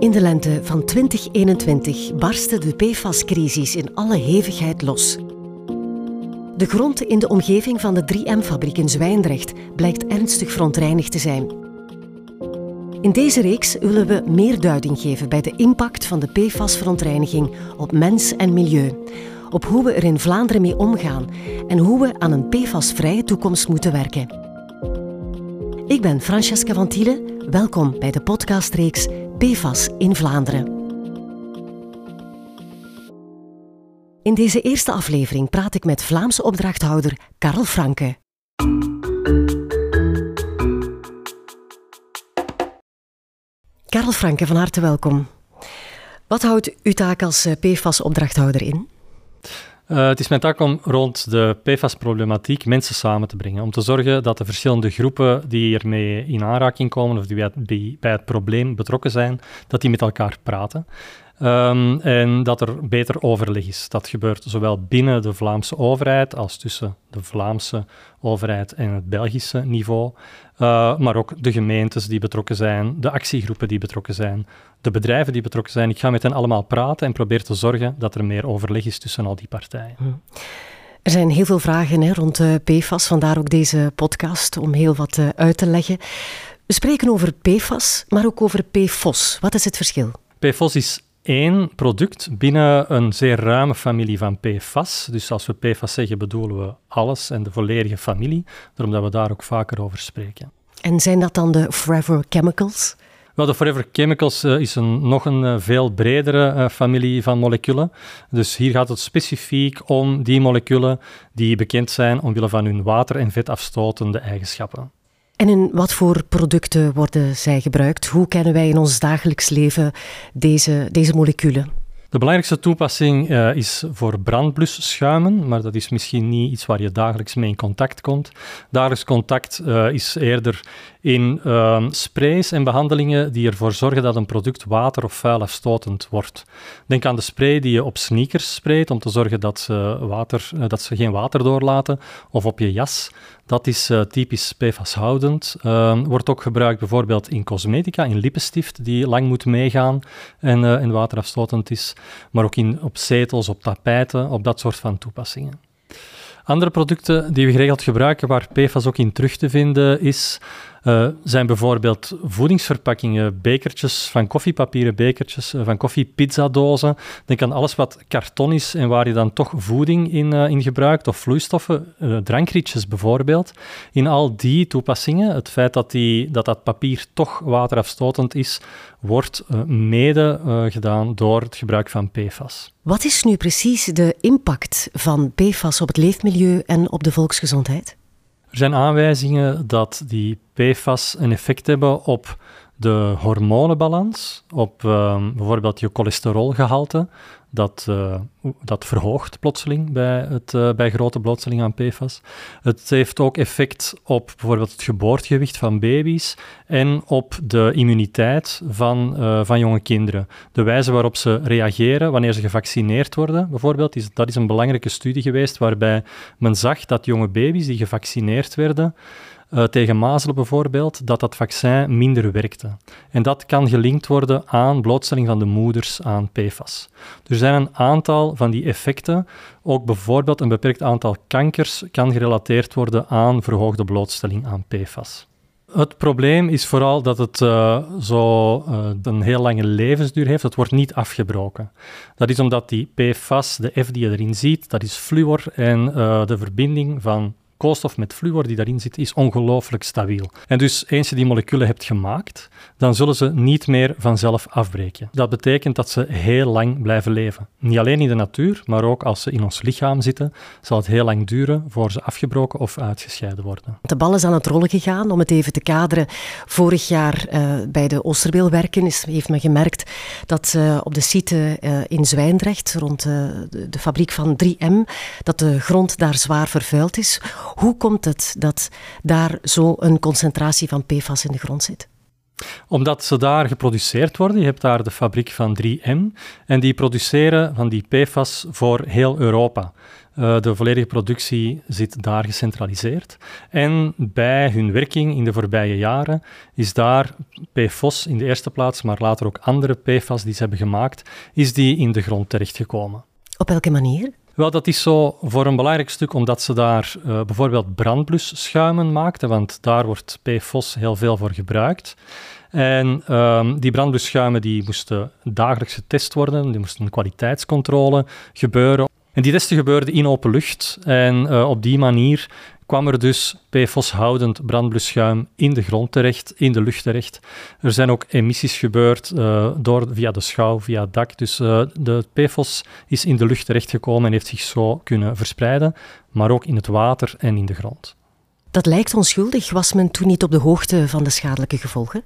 In de lente van 2021 barstte de PFAS-crisis in alle hevigheid los. De grond in de omgeving van de 3M-fabriek in Zwijndrecht blijkt ernstig verontreinigd te zijn. In deze reeks willen we meer duiding geven bij de impact van de PFAS-verontreiniging op mens en milieu, op hoe we er in Vlaanderen mee omgaan en hoe we aan een PFAS-vrije toekomst moeten werken. Ik ben Francesca van Thielen. Welkom bij de podcastreeks PFAS in Vlaanderen. In deze eerste aflevering praat ik met Vlaamse opdrachthouder Karel Franke. Karel Franke, van harte welkom. Wat houdt uw taak als eh, PFAS-opdrachthouder in? Uh, het is mijn taak om rond de PFAS-problematiek mensen samen te brengen. Om te zorgen dat de verschillende groepen die ermee in aanraking komen of die bij het probleem betrokken zijn, dat die met elkaar praten. Um, en dat er beter overleg is. Dat gebeurt zowel binnen de Vlaamse overheid als tussen de Vlaamse overheid en het Belgische niveau. Uh, maar ook de gemeentes die betrokken zijn, de actiegroepen die betrokken zijn, de bedrijven die betrokken zijn. Ik ga met hen allemaal praten en probeer te zorgen dat er meer overleg is tussen al die partijen. Hm. Er zijn heel veel vragen hè, rond uh, PFAS, vandaar ook deze podcast om heel wat uh, uit te leggen. We spreken over PFAS, maar ook over PFOS. Wat is het verschil? PFOS is één product binnen een zeer ruime familie van PFAS. Dus als we PFAS zeggen, bedoelen we alles en de volledige familie, daarom dat we daar ook vaker over spreken. En zijn dat dan de Forever Chemicals? Wel, de Forever Chemicals uh, is een, nog een uh, veel bredere uh, familie van moleculen. Dus hier gaat het specifiek om die moleculen die bekend zijn omwille van hun water- en vetafstotende eigenschappen. En in wat voor producten worden zij gebruikt? Hoe kennen wij in ons dagelijks leven deze, deze moleculen? De belangrijkste toepassing uh, is voor brandblusschuimen, maar dat is misschien niet iets waar je dagelijks mee in contact komt. Dagelijks contact uh, is eerder in uh, sprays en behandelingen die ervoor zorgen dat een product water of vuil afstotend wordt. Denk aan de spray die je op sneakers sprayt om te zorgen dat ze, water, uh, dat ze geen water doorlaten, of op je jas. Dat is uh, typisch PFAS-houdend. Uh, wordt ook gebruikt bijvoorbeeld in cosmetica, in lippenstift, die lang moet meegaan en, uh, en waterafstotend is. Maar ook in, op zetels, op tapijten, op dat soort van toepassingen. Andere producten die we geregeld gebruiken, waar PFAS ook in terug te vinden is, uh, zijn bijvoorbeeld voedingsverpakkingen, bekertjes van koffiepapieren, bekertjes van koffiepizzadozen. Denk aan alles wat karton is en waar je dan toch voeding in, uh, in gebruikt, of vloeistoffen, drankrietjes bijvoorbeeld. In al die toepassingen, het feit dat, die, dat dat papier toch waterafstotend is, wordt mede gedaan door het gebruik van PFAS. Wat is nu precies de impact van PFAS op het leefmilieu en op de volksgezondheid? Er zijn aanwijzingen dat die PFAS een effect hebben op de hormonenbalans, op uh, bijvoorbeeld je cholesterolgehalte, dat, uh, dat verhoogt plotseling bij, het, uh, bij grote blootstelling aan PFAS. Het heeft ook effect op bijvoorbeeld het geboortegewicht van baby's en op de immuniteit van, uh, van jonge kinderen. De wijze waarop ze reageren wanneer ze gevaccineerd worden, bijvoorbeeld, is, dat is een belangrijke studie geweest waarbij men zag dat jonge baby's die gevaccineerd werden, uh, tegen mazelen bijvoorbeeld, dat dat vaccin minder werkte. En dat kan gelinkt worden aan blootstelling van de moeders aan PFAS. Er zijn een aantal van die effecten, ook bijvoorbeeld een beperkt aantal kankers kan gerelateerd worden aan verhoogde blootstelling aan PFAS. Het probleem is vooral dat het uh, zo uh, een heel lange levensduur heeft. Het wordt niet afgebroken. Dat is omdat die PFAS, de F die je erin ziet, dat is fluor en de verbinding van koolstof met fluor die daarin zit, is ongelooflijk stabiel. En dus eens je die moleculen hebt gemaakt, dan zullen ze niet meer vanzelf afbreken. Dat betekent dat ze heel lang blijven leven. Niet alleen in de natuur, maar ook als ze in ons lichaam zitten, zal het heel lang duren voor ze afgebroken of uitgescheiden worden. De bal is aan het rollen gegaan, om het even te kaderen. Vorig jaar uh, bij de Oosterbeelwerken is, heeft men gemerkt dat op de site uh, in Zwijndrecht, rond de, de fabriek van 3M, dat de grond daar zwaar vervuild is. Hoe komt het dat daar zo een concentratie van PFAS in de grond zit? Omdat ze daar geproduceerd worden. Je hebt daar de fabriek van 3M en die produceren van die PFAS voor heel Europa. Uh, de volledige productie zit daar gecentraliseerd. En bij hun werking in de voorbije jaren is daar PFOS in de eerste plaats, maar later ook andere PFAS die ze hebben gemaakt, is die in de grond terechtgekomen. Op welke manier? Wel, dat is zo voor een belangrijk stuk omdat ze daar uh, bijvoorbeeld brandblusschuimen maakten, want daar wordt PFOS heel veel voor gebruikt. En um, die brandblusschuimen die moesten dagelijks getest worden, die moesten een kwaliteitscontrole gebeuren. En die testen gebeurden in open lucht en uh, op die manier kwam er dus PFOS-houdend brandblusschuim in de grond terecht, in de lucht terecht. Er zijn ook emissies gebeurd uh, door, via de schouw, via het dak. Dus uh, de PFOS is in de lucht terechtgekomen en heeft zich zo kunnen verspreiden, maar ook in het water en in de grond. Dat lijkt onschuldig. Was men toen niet op de hoogte van de schadelijke gevolgen?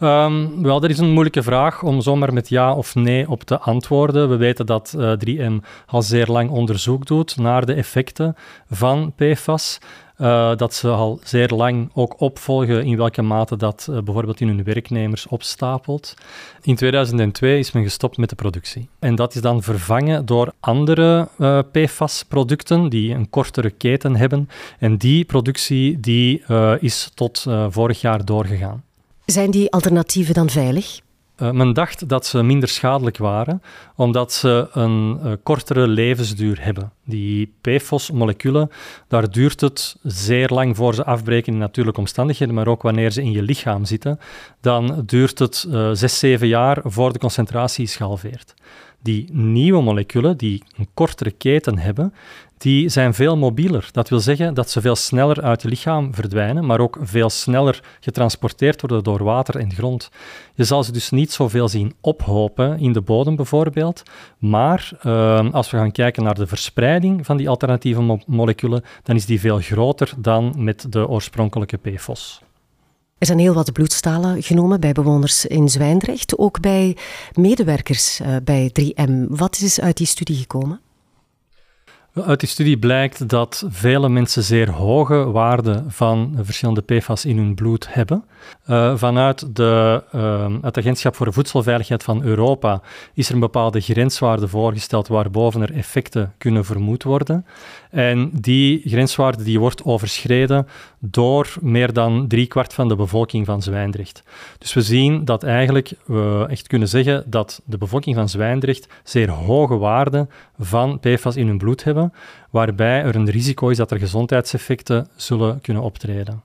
Um, wel, dat is een moeilijke vraag om zomaar met ja of nee op te antwoorden. We weten dat uh, eh, 3M al zeer lang onderzoek doet naar de effecten van PFAS. Uh, dat ze al zeer lang ook opvolgen in welke mate dat uh, bijvoorbeeld in hun werknemers opstapelt. In 2002 is men gestopt met de productie. En dat is dan vervangen door andere PFAS-producten die een kortere keten hebben. En die productie die, is tot vorig jaar doorgegaan. Zijn die alternatieven dan veilig? Uh, men dacht dat ze minder schadelijk waren, omdat ze een uh, kortere levensduur hebben. Die PFOS-moleculen, daar duurt het zeer lang voor ze afbreken in natuurlijke omstandigheden, maar ook wanneer ze in je lichaam zitten, dan duurt het uh, zes, zeven jaar voor de concentratie is gehalveerd. Die nieuwe moleculen, die een kortere keten hebben, die zijn veel mobieler. Dat wil zeggen dat ze veel sneller uit je lichaam verdwijnen, maar ook veel sneller getransporteerd worden door water en grond. Je zal ze dus niet zoveel zien ophopen in de bodem bijvoorbeeld, maar uh, als we gaan kijken naar de verspreiding van die alternatieve mo moleculen, dan is die veel groter dan met de oorspronkelijke PFOS. Er zijn heel wat bloedstalen genomen bij bewoners in Zwijndrecht, ook bij medewerkers uh, bij 3M. Wat is uit die studie gekomen? Uit die studie blijkt dat vele mensen zeer hoge waarden van verschillende PFAS in hun bloed hebben. Uh, vanuit de, uh, het Agentschap voor de Voedselveiligheid van Europa is er een bepaalde grenswaarde voorgesteld waarboven er effecten kunnen vermoed worden. En die grenswaarde die wordt overschreden door meer dan driekwart van de bevolking van Zwijndrecht. Dus we zien dat eigenlijk we echt kunnen zeggen dat de bevolking van Zwijndrecht zeer hoge waarden van PFAS in hun bloed hebben, waarbij er een risico is dat er gezondheidseffecten zullen kunnen optreden.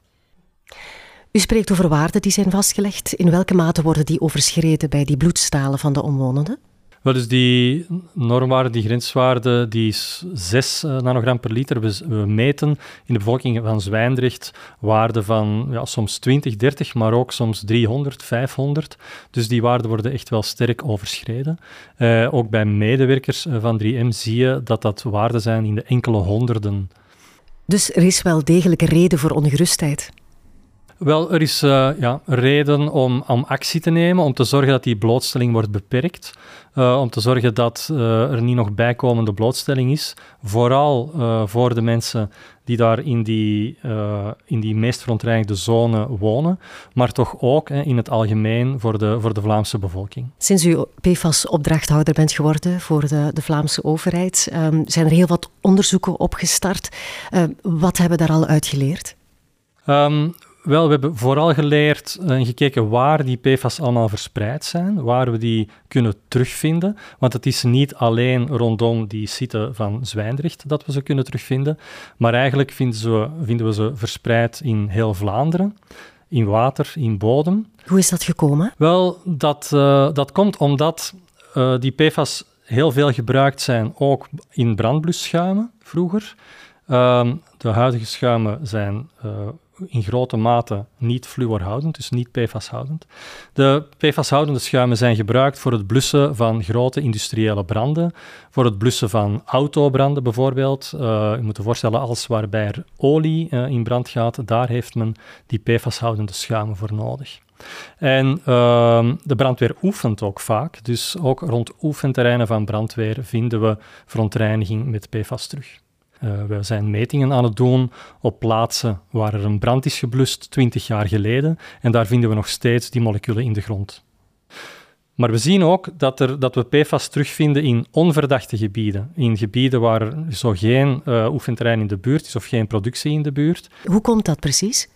U spreekt over waarden die zijn vastgelegd. In welke mate worden die overschreden bij die bloedstalen van de omwonenden? Wel, dus die normwaarde, die grenswaarde, die is 6 uh, nanogram per liter. We, meten in de bevolking van Zwijndrecht waarden van ja, soms 20, 30, maar ook soms 300, 500. Dus die waarden worden echt wel sterk overschreden. Uh, ook bij medewerkers uh, van 3M zie je dat dat waarden zijn in de enkele honderden. Dus er is wel degelijk reden voor ongerustheid? Wel, er is uh, ja, reden om, om actie te nemen, om te zorgen dat die blootstelling wordt beperkt, uh, om te zorgen dat uh, er niet nog bijkomende blootstelling is, vooral voor de mensen die daar in die, in die meest verontreinigde zone wonen, maar toch ook in het algemeen voor de, voor de Vlaamse bevolking. Sinds u PFAS-opdrachthouder bent geworden voor de, de Vlaamse overheid, um, zijn er heel wat onderzoeken opgestart. wat hebben daar al uit geleerd? Um, wel, we hebben vooral geleerd en gekeken waar die PFAS allemaal verspreid zijn, waar we die kunnen terugvinden. Want het is niet alleen rondom die site van Zwijndrecht dat we ze kunnen terugvinden, maar eigenlijk vinden, ze, vinden we ze verspreid in heel Vlaanderen, in water, in bodem. Hoe is dat gekomen? Wel, dat, uh, dat komt omdat uh, die PFAS heel veel gebruikt zijn, ook in brandblusschuimen vroeger. Uh, de huidige schuimen zijn in grote mate niet fluorhoudend, dus niet PFAS-houdend. De PFAS-houdende schuimen zijn gebruikt voor het blussen van grote industriële branden, voor het blussen van autobranden bijvoorbeeld. Uh, je moet je voorstellen, als waarbij olie uh, in brand gaat, daar heeft men die PFAS-houdende schuimen voor nodig. En uh, de brandweer oefent ook vaak, dus ook rond oefenterreinen van brandweer vinden we verontreiniging met PFAS terug. Uh, we zijn metingen aan het doen op plaatsen waar er een brand is geblust 20 jaar geleden en daar vinden we nog steeds die moleculen in de grond. Maar we zien ook dat, er, dat we PFAS terugvinden in onverdachte gebieden. In gebieden waar zo geen uh, oefenterrein in de buurt is of geen productie in de buurt. Hoe komt dat precies?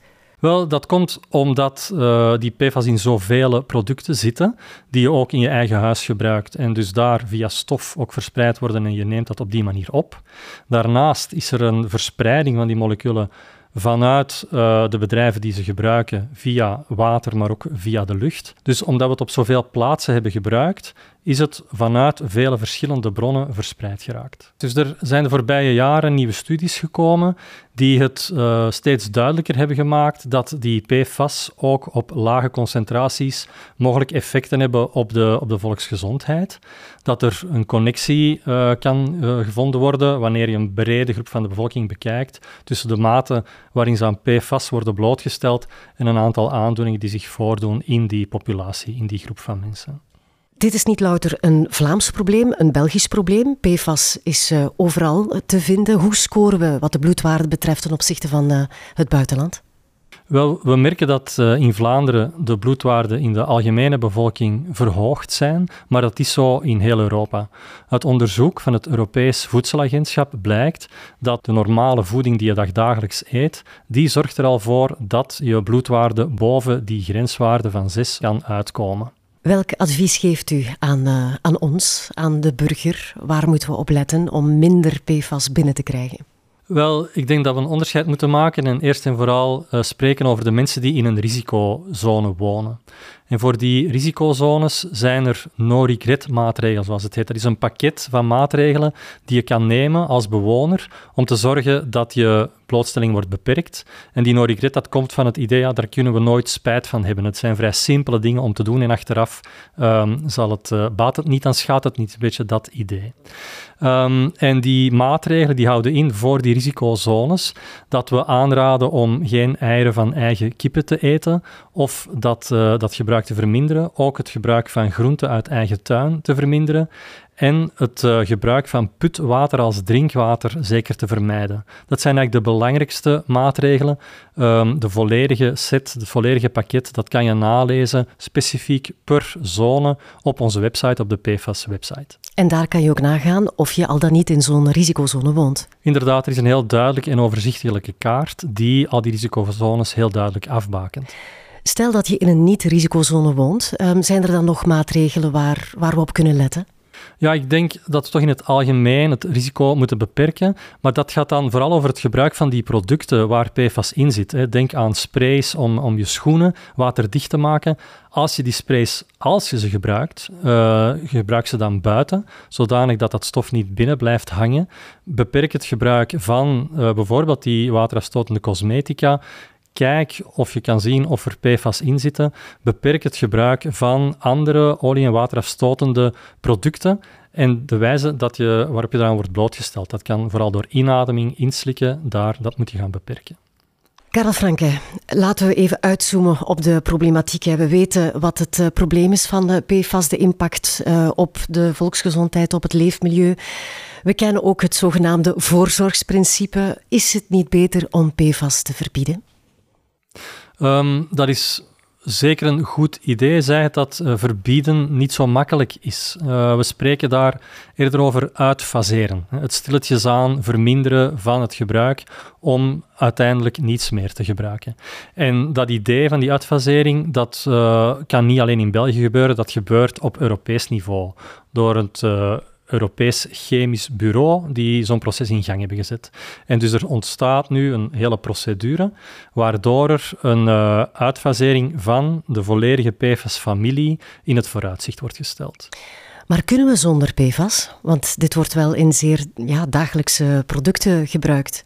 Wel, dat komt omdat uh, die PFAS in zoveel producten zitten die je ook in je eigen huis gebruikt en dus daar via stof ook verspreid worden en je neemt dat op die manier op. Daarnaast is er een verspreiding van die moleculen vanuit uh, de bedrijven die ze gebruiken via water, maar ook via de lucht. Dus omdat we het op zoveel plaatsen hebben gebruikt, is het vanuit vele verschillende bronnen verspreid geraakt. Dus er zijn de voorbije jaren nieuwe studies gekomen die het uh, steeds duidelijker hebben gemaakt dat die PFAS ook op lage concentraties mogelijk effecten hebben op de, op de volksgezondheid. Dat er een connectie uh, kan uh, gevonden worden wanneer je een brede groep van de bevolking bekijkt tussen de mate waarin ze aan PFAS worden blootgesteld en een aantal aandoeningen die zich voordoen in die populatie, in die groep van mensen. Dit is niet louter een Vlaams probleem, een Belgisch probleem. PFAS is uh, overal te vinden. Hoe scoren we wat de bloedwaarde betreft ten opzichte van uh, het buitenland? Wel, we merken dat uh, in Vlaanderen de bloedwaarden in de algemene bevolking verhoogd zijn, maar dat is zo in heel Europa. Uit onderzoek van het Europees Voedselagentschap blijkt dat de normale voeding die je dagelijks eet, die zorgt er al voor dat je bloedwaarde boven die grenswaarde van 6 kan uitkomen. Welk advies geeft u aan, uh, aan ons, aan de burger? Waar moeten we op letten om minder PFAS binnen te krijgen? Wel, ik denk dat we een onderscheid moeten maken en eerst en vooral uh, spreken over de mensen die in een risicozone wonen. En voor die risicozones zijn er no-regret maatregelen, zoals het heet. Dat is een pakket van maatregelen die je kan nemen als bewoner om te zorgen dat je blootstelling wordt beperkt. En die no-regret, dat komt van het idee, ja, daar kunnen we nooit spijt van hebben. Het zijn vrij simpele dingen om te doen en achteraf um, zal het, uh, baat het niet, dan schaadt het niet. Een beetje dat idee. Um, en die maatregelen die houden in voor die risicozones dat we aanraden om geen eieren van eigen kippen te eten of dat, uh, dat gebruik te verminderen, ook het gebruik van groenten uit eigen tuin te verminderen en het uh, gebruik van putwater als drinkwater zeker te vermijden. Dat zijn eigenlijk de belangrijkste maatregelen. Um, de volledige set, het volledige pakket, dat kan je nalezen specifiek per zone op onze website, op de PFAS-website. En daar kan je ook nagaan of je al dan niet in zo'n risicozone woont. Inderdaad, er is een heel duidelijke en overzichtelijke kaart die al die risicozones heel duidelijk afbakent. Stel dat je in een niet-risicozone woont, um, zijn er dan nog maatregelen waar, waar we op kunnen letten? Ja, ik denk dat we toch in het algemeen het risico moeten beperken. Maar dat gaat dan vooral over het gebruik van die producten waar PFAS in zit. Denk aan sprays om, om je schoenen waterdicht te maken. Als je die sprays, als je ze gebruikt, uh, gebruik ze dan buiten, zodanig dat dat stof niet binnen blijft hangen. Beperk het gebruik van uh, bijvoorbeeld die waterafstotende cosmetica Kijk of je kan zien of er PFAS in zitten. Beperk het gebruik van andere olie- en waterafstotende producten en de wijze dat je, waarop je eraan wordt blootgesteld. Dat kan vooral door inademing, inslikken, daar, dat moet je gaan beperken. Karel Franke, laten we even uitzoomen op de problematiek. We weten wat het uh, probleem is van de PFAS, de impact uh, op de volksgezondheid, op het leefmilieu. We kennen ook het zogenaamde voorzorgsprincipe. Is het niet beter om PFAS te verbieden? Um, dat is zeker een goed idee, zij het dat uh, verbieden niet zo makkelijk is. Uh, we spreken daar eerder over uitfaseren. Het stilletjes aan verminderen van het gebruik om uiteindelijk niets meer te gebruiken. En dat idee van die uitfasering, dat uh, kan niet alleen in België gebeuren, dat gebeurt op Europees niveau. Door het Europees Chemisch Bureau die zo'n proces in gang hebben gezet. En dus er ontstaat nu een hele procedure waardoor er een uh, uitfasering van de volledige PFAS-familie in het vooruitzicht wordt gesteld. Maar kunnen we zonder PFAS? Want dit wordt wel in zeer ja, dagelijkse producten gebruikt.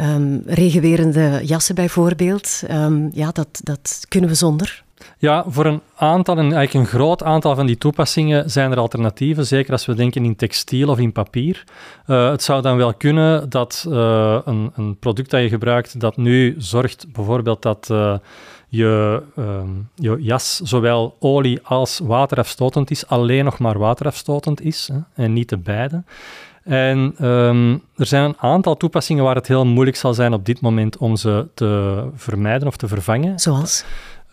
Um, regenwerende jassen bijvoorbeeld, um, ja, dat, dat kunnen we zonder. Ja, voor een aantal, en eigenlijk een groot aantal van die toepassingen zijn er alternatieven, zeker als we denken in textiel of in papier. Uh, het zou dan wel kunnen dat uh, een, een, product dat je gebruikt, dat nu zorgt bijvoorbeeld dat uh, je, je jas zowel olie als waterafstotend is, alleen nog maar waterafstotend is hè, en niet de beide. En um, er zijn een aantal toepassingen waar het heel moeilijk zal zijn op dit moment om ze te vermijden of te vervangen. Zoals?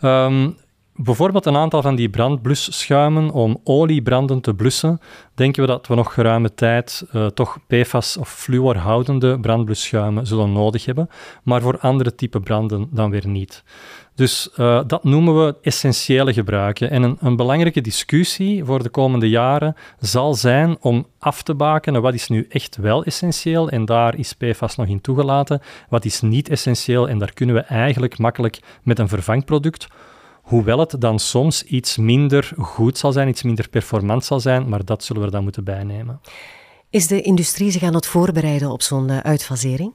Um, bijvoorbeeld een aantal van die brandblusschuimen om oliebranden te blussen, denken we dat we nog geruime tijd uh, toch PFAS of fluorhoudende brandblusschuimen zullen nodig hebben, maar voor andere type branden dan weer niet. Dus uh, dat noemen we essentiële gebruiken. En een, een, belangrijke discussie voor de komende jaren zal zijn om af te bakenen wat is nu echt wel essentieel en daar is PFAS nog in toegelaten, wat is niet essentieel en daar kunnen we eigenlijk makkelijk met een vervangproduct Hoewel het dan soms iets minder goed zal zijn, iets minder performant zal zijn, maar dat zullen we dan moeten bijnemen. Is de industrie zich aan het voorbereiden op zo'n uh, uitfasering?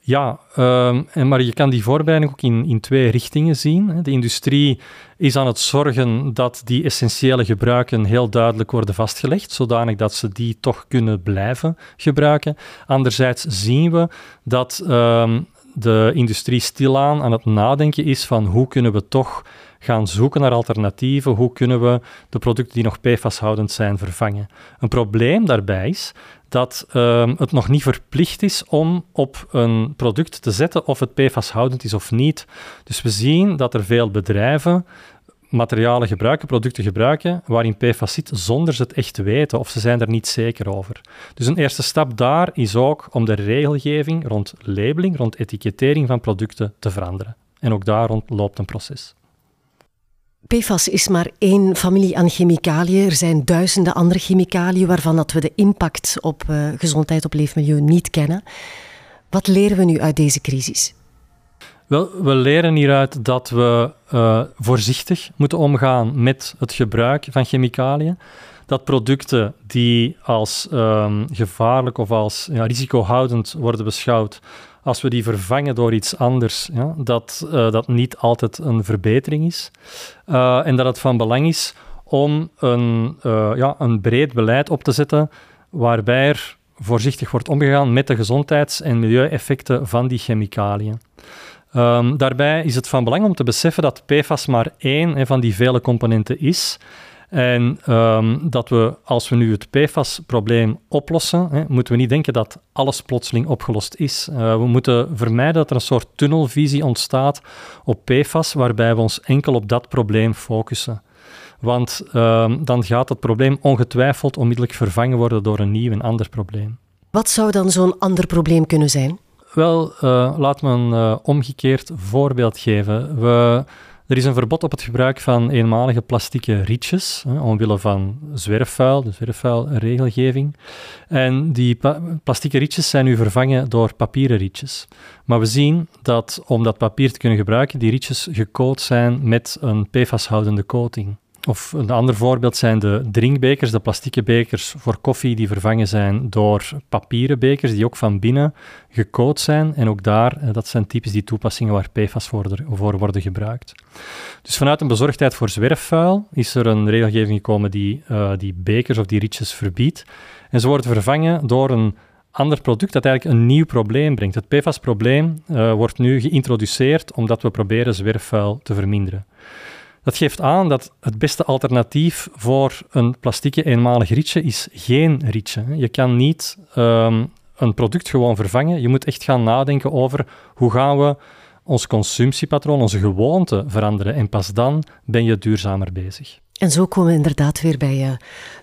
Ja, uh, maar je kan die voorbereiding ook in, in twee richtingen zien. De industrie is aan het zorgen dat die essentiële gebruiken heel duidelijk worden vastgelegd, zodanig dat ze die toch kunnen blijven gebruiken. Anderzijds zien we dat uh, de industrie stilaan aan het nadenken is van hoe kunnen we toch gaan zoeken naar alternatieven. Hoe kunnen we de producten die nog PFAS-houdend zijn vervangen? Een probleem daarbij is dat uh, het nog niet verplicht is om op een product te zetten of het PFAS-houdend is of niet. Dus we zien dat er veel bedrijven materialen gebruiken, producten gebruiken, waarin PFAS zit, zonder ze het echt te weten of ze zijn er niet zeker over. Dus een eerste stap daar is ook om de regelgeving rond labeling, rond etikettering van producten te veranderen. En ook daar rond loopt een proces. PFAS is maar één familie aan chemicaliën. Er zijn duizenden andere chemicaliën waarvan dat we de impact op uh, gezondheid, op leefmilieu niet kennen. Wat leren we nu uit deze crisis? Wel, we leren hieruit dat we uh, voorzichtig moeten omgaan met het gebruik van chemicaliën. Dat producten die als um, gevaarlijk of als ja, risicohoudend worden beschouwd, als we die vervangen door iets anders, ja, dat uh, dat niet altijd een verbetering is. Uh, en dat het van belang is om een, uh, ja, een breed beleid op te zetten waarbij er voorzichtig wordt omgegaan met de gezondheids- en milieueffecten van die chemicaliën. Um, daarbij is het van belang om te beseffen dat PFAS maar één van die vele componenten is. En um, dat we, als we nu het PFAS-probleem oplossen, hè, moeten we niet denken dat alles plotseling opgelost is. Uh, we moeten vermijden dat er een soort tunnelvisie ontstaat op PFAS, waarbij we ons enkel op dat probleem focussen. Want um, dan gaat het probleem ongetwijfeld onmiddellijk vervangen worden door een nieuw en ander probleem. Wat zou dan zo'n ander probleem kunnen zijn? Wel, uh, laat me een uh, omgekeerd voorbeeld geven. We er is een verbod op het gebruik van eenmalige plastieke rietjes, hè, omwille van zwerfvuil, de zwerfvuilregelgeving. En die plastieke rietjes zijn nu vervangen door papieren rietjes. Maar we zien dat om dat papier te kunnen gebruiken, die rietjes gecoat zijn met een PFAS-houdende coating. Of een ander voorbeeld zijn de drinkbekers, de plastieke bekers voor koffie die vervangen zijn door papieren bekers die ook van binnen gecoat zijn. En ook daar, eh, dat zijn typisch die toepassingen waar PFAS voor, worden gebruikt. Dus vanuit een bezorgdheid voor zwerfvuil is er een regelgeving gekomen die uh, die bekers of die rietjes verbiedt. En ze worden vervangen door een ander product dat eigenlijk een nieuw probleem brengt. Het PFAS-probleem uh, wordt nu geïntroduceerd omdat we proberen zwerfvuil te verminderen. Dat geeft aan dat het beste alternatief voor een plastieke eenmalig rietje is geen rietje. Je kan niet um, een product gewoon vervangen. Je moet echt gaan nadenken over hoe gaan we ons consumptiepatroon, onze gewoonte veranderen. En pas dan ben je duurzamer bezig. En zo komen we inderdaad weer bij uh,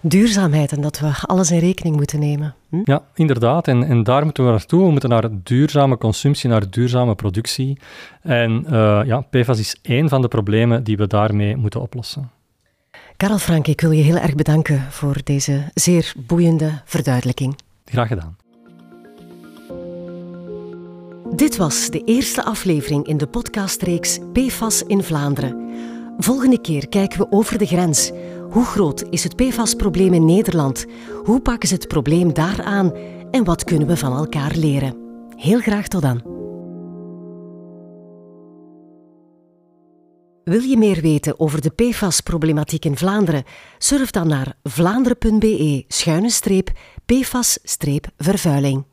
duurzaamheid en dat we alles in rekening moeten nemen. Hm? Ja, inderdaad. En, en daar moeten we naartoe. We moeten naar duurzame consumptie, naar duurzame productie. En uh, ja, PFAS is één van de problemen die we daarmee moeten oplossen. Karel Frank, ik wil je heel erg bedanken voor deze zeer boeiende verduidelijking. Graag gedaan. Dit was de eerste aflevering in de podcastreeks PFAS in Vlaanderen. Volgende keer kijken we over de grens. Hoe groot is het PFAS-probleem in Nederland? Hoe pakken ze het probleem daar aan? En wat kunnen we van elkaar leren? Heel graag tot dan. Wil je meer weten over de PFAS-problematiek in Vlaanderen? Surf dan naar vlaanderen.be-pfas-vervuiling.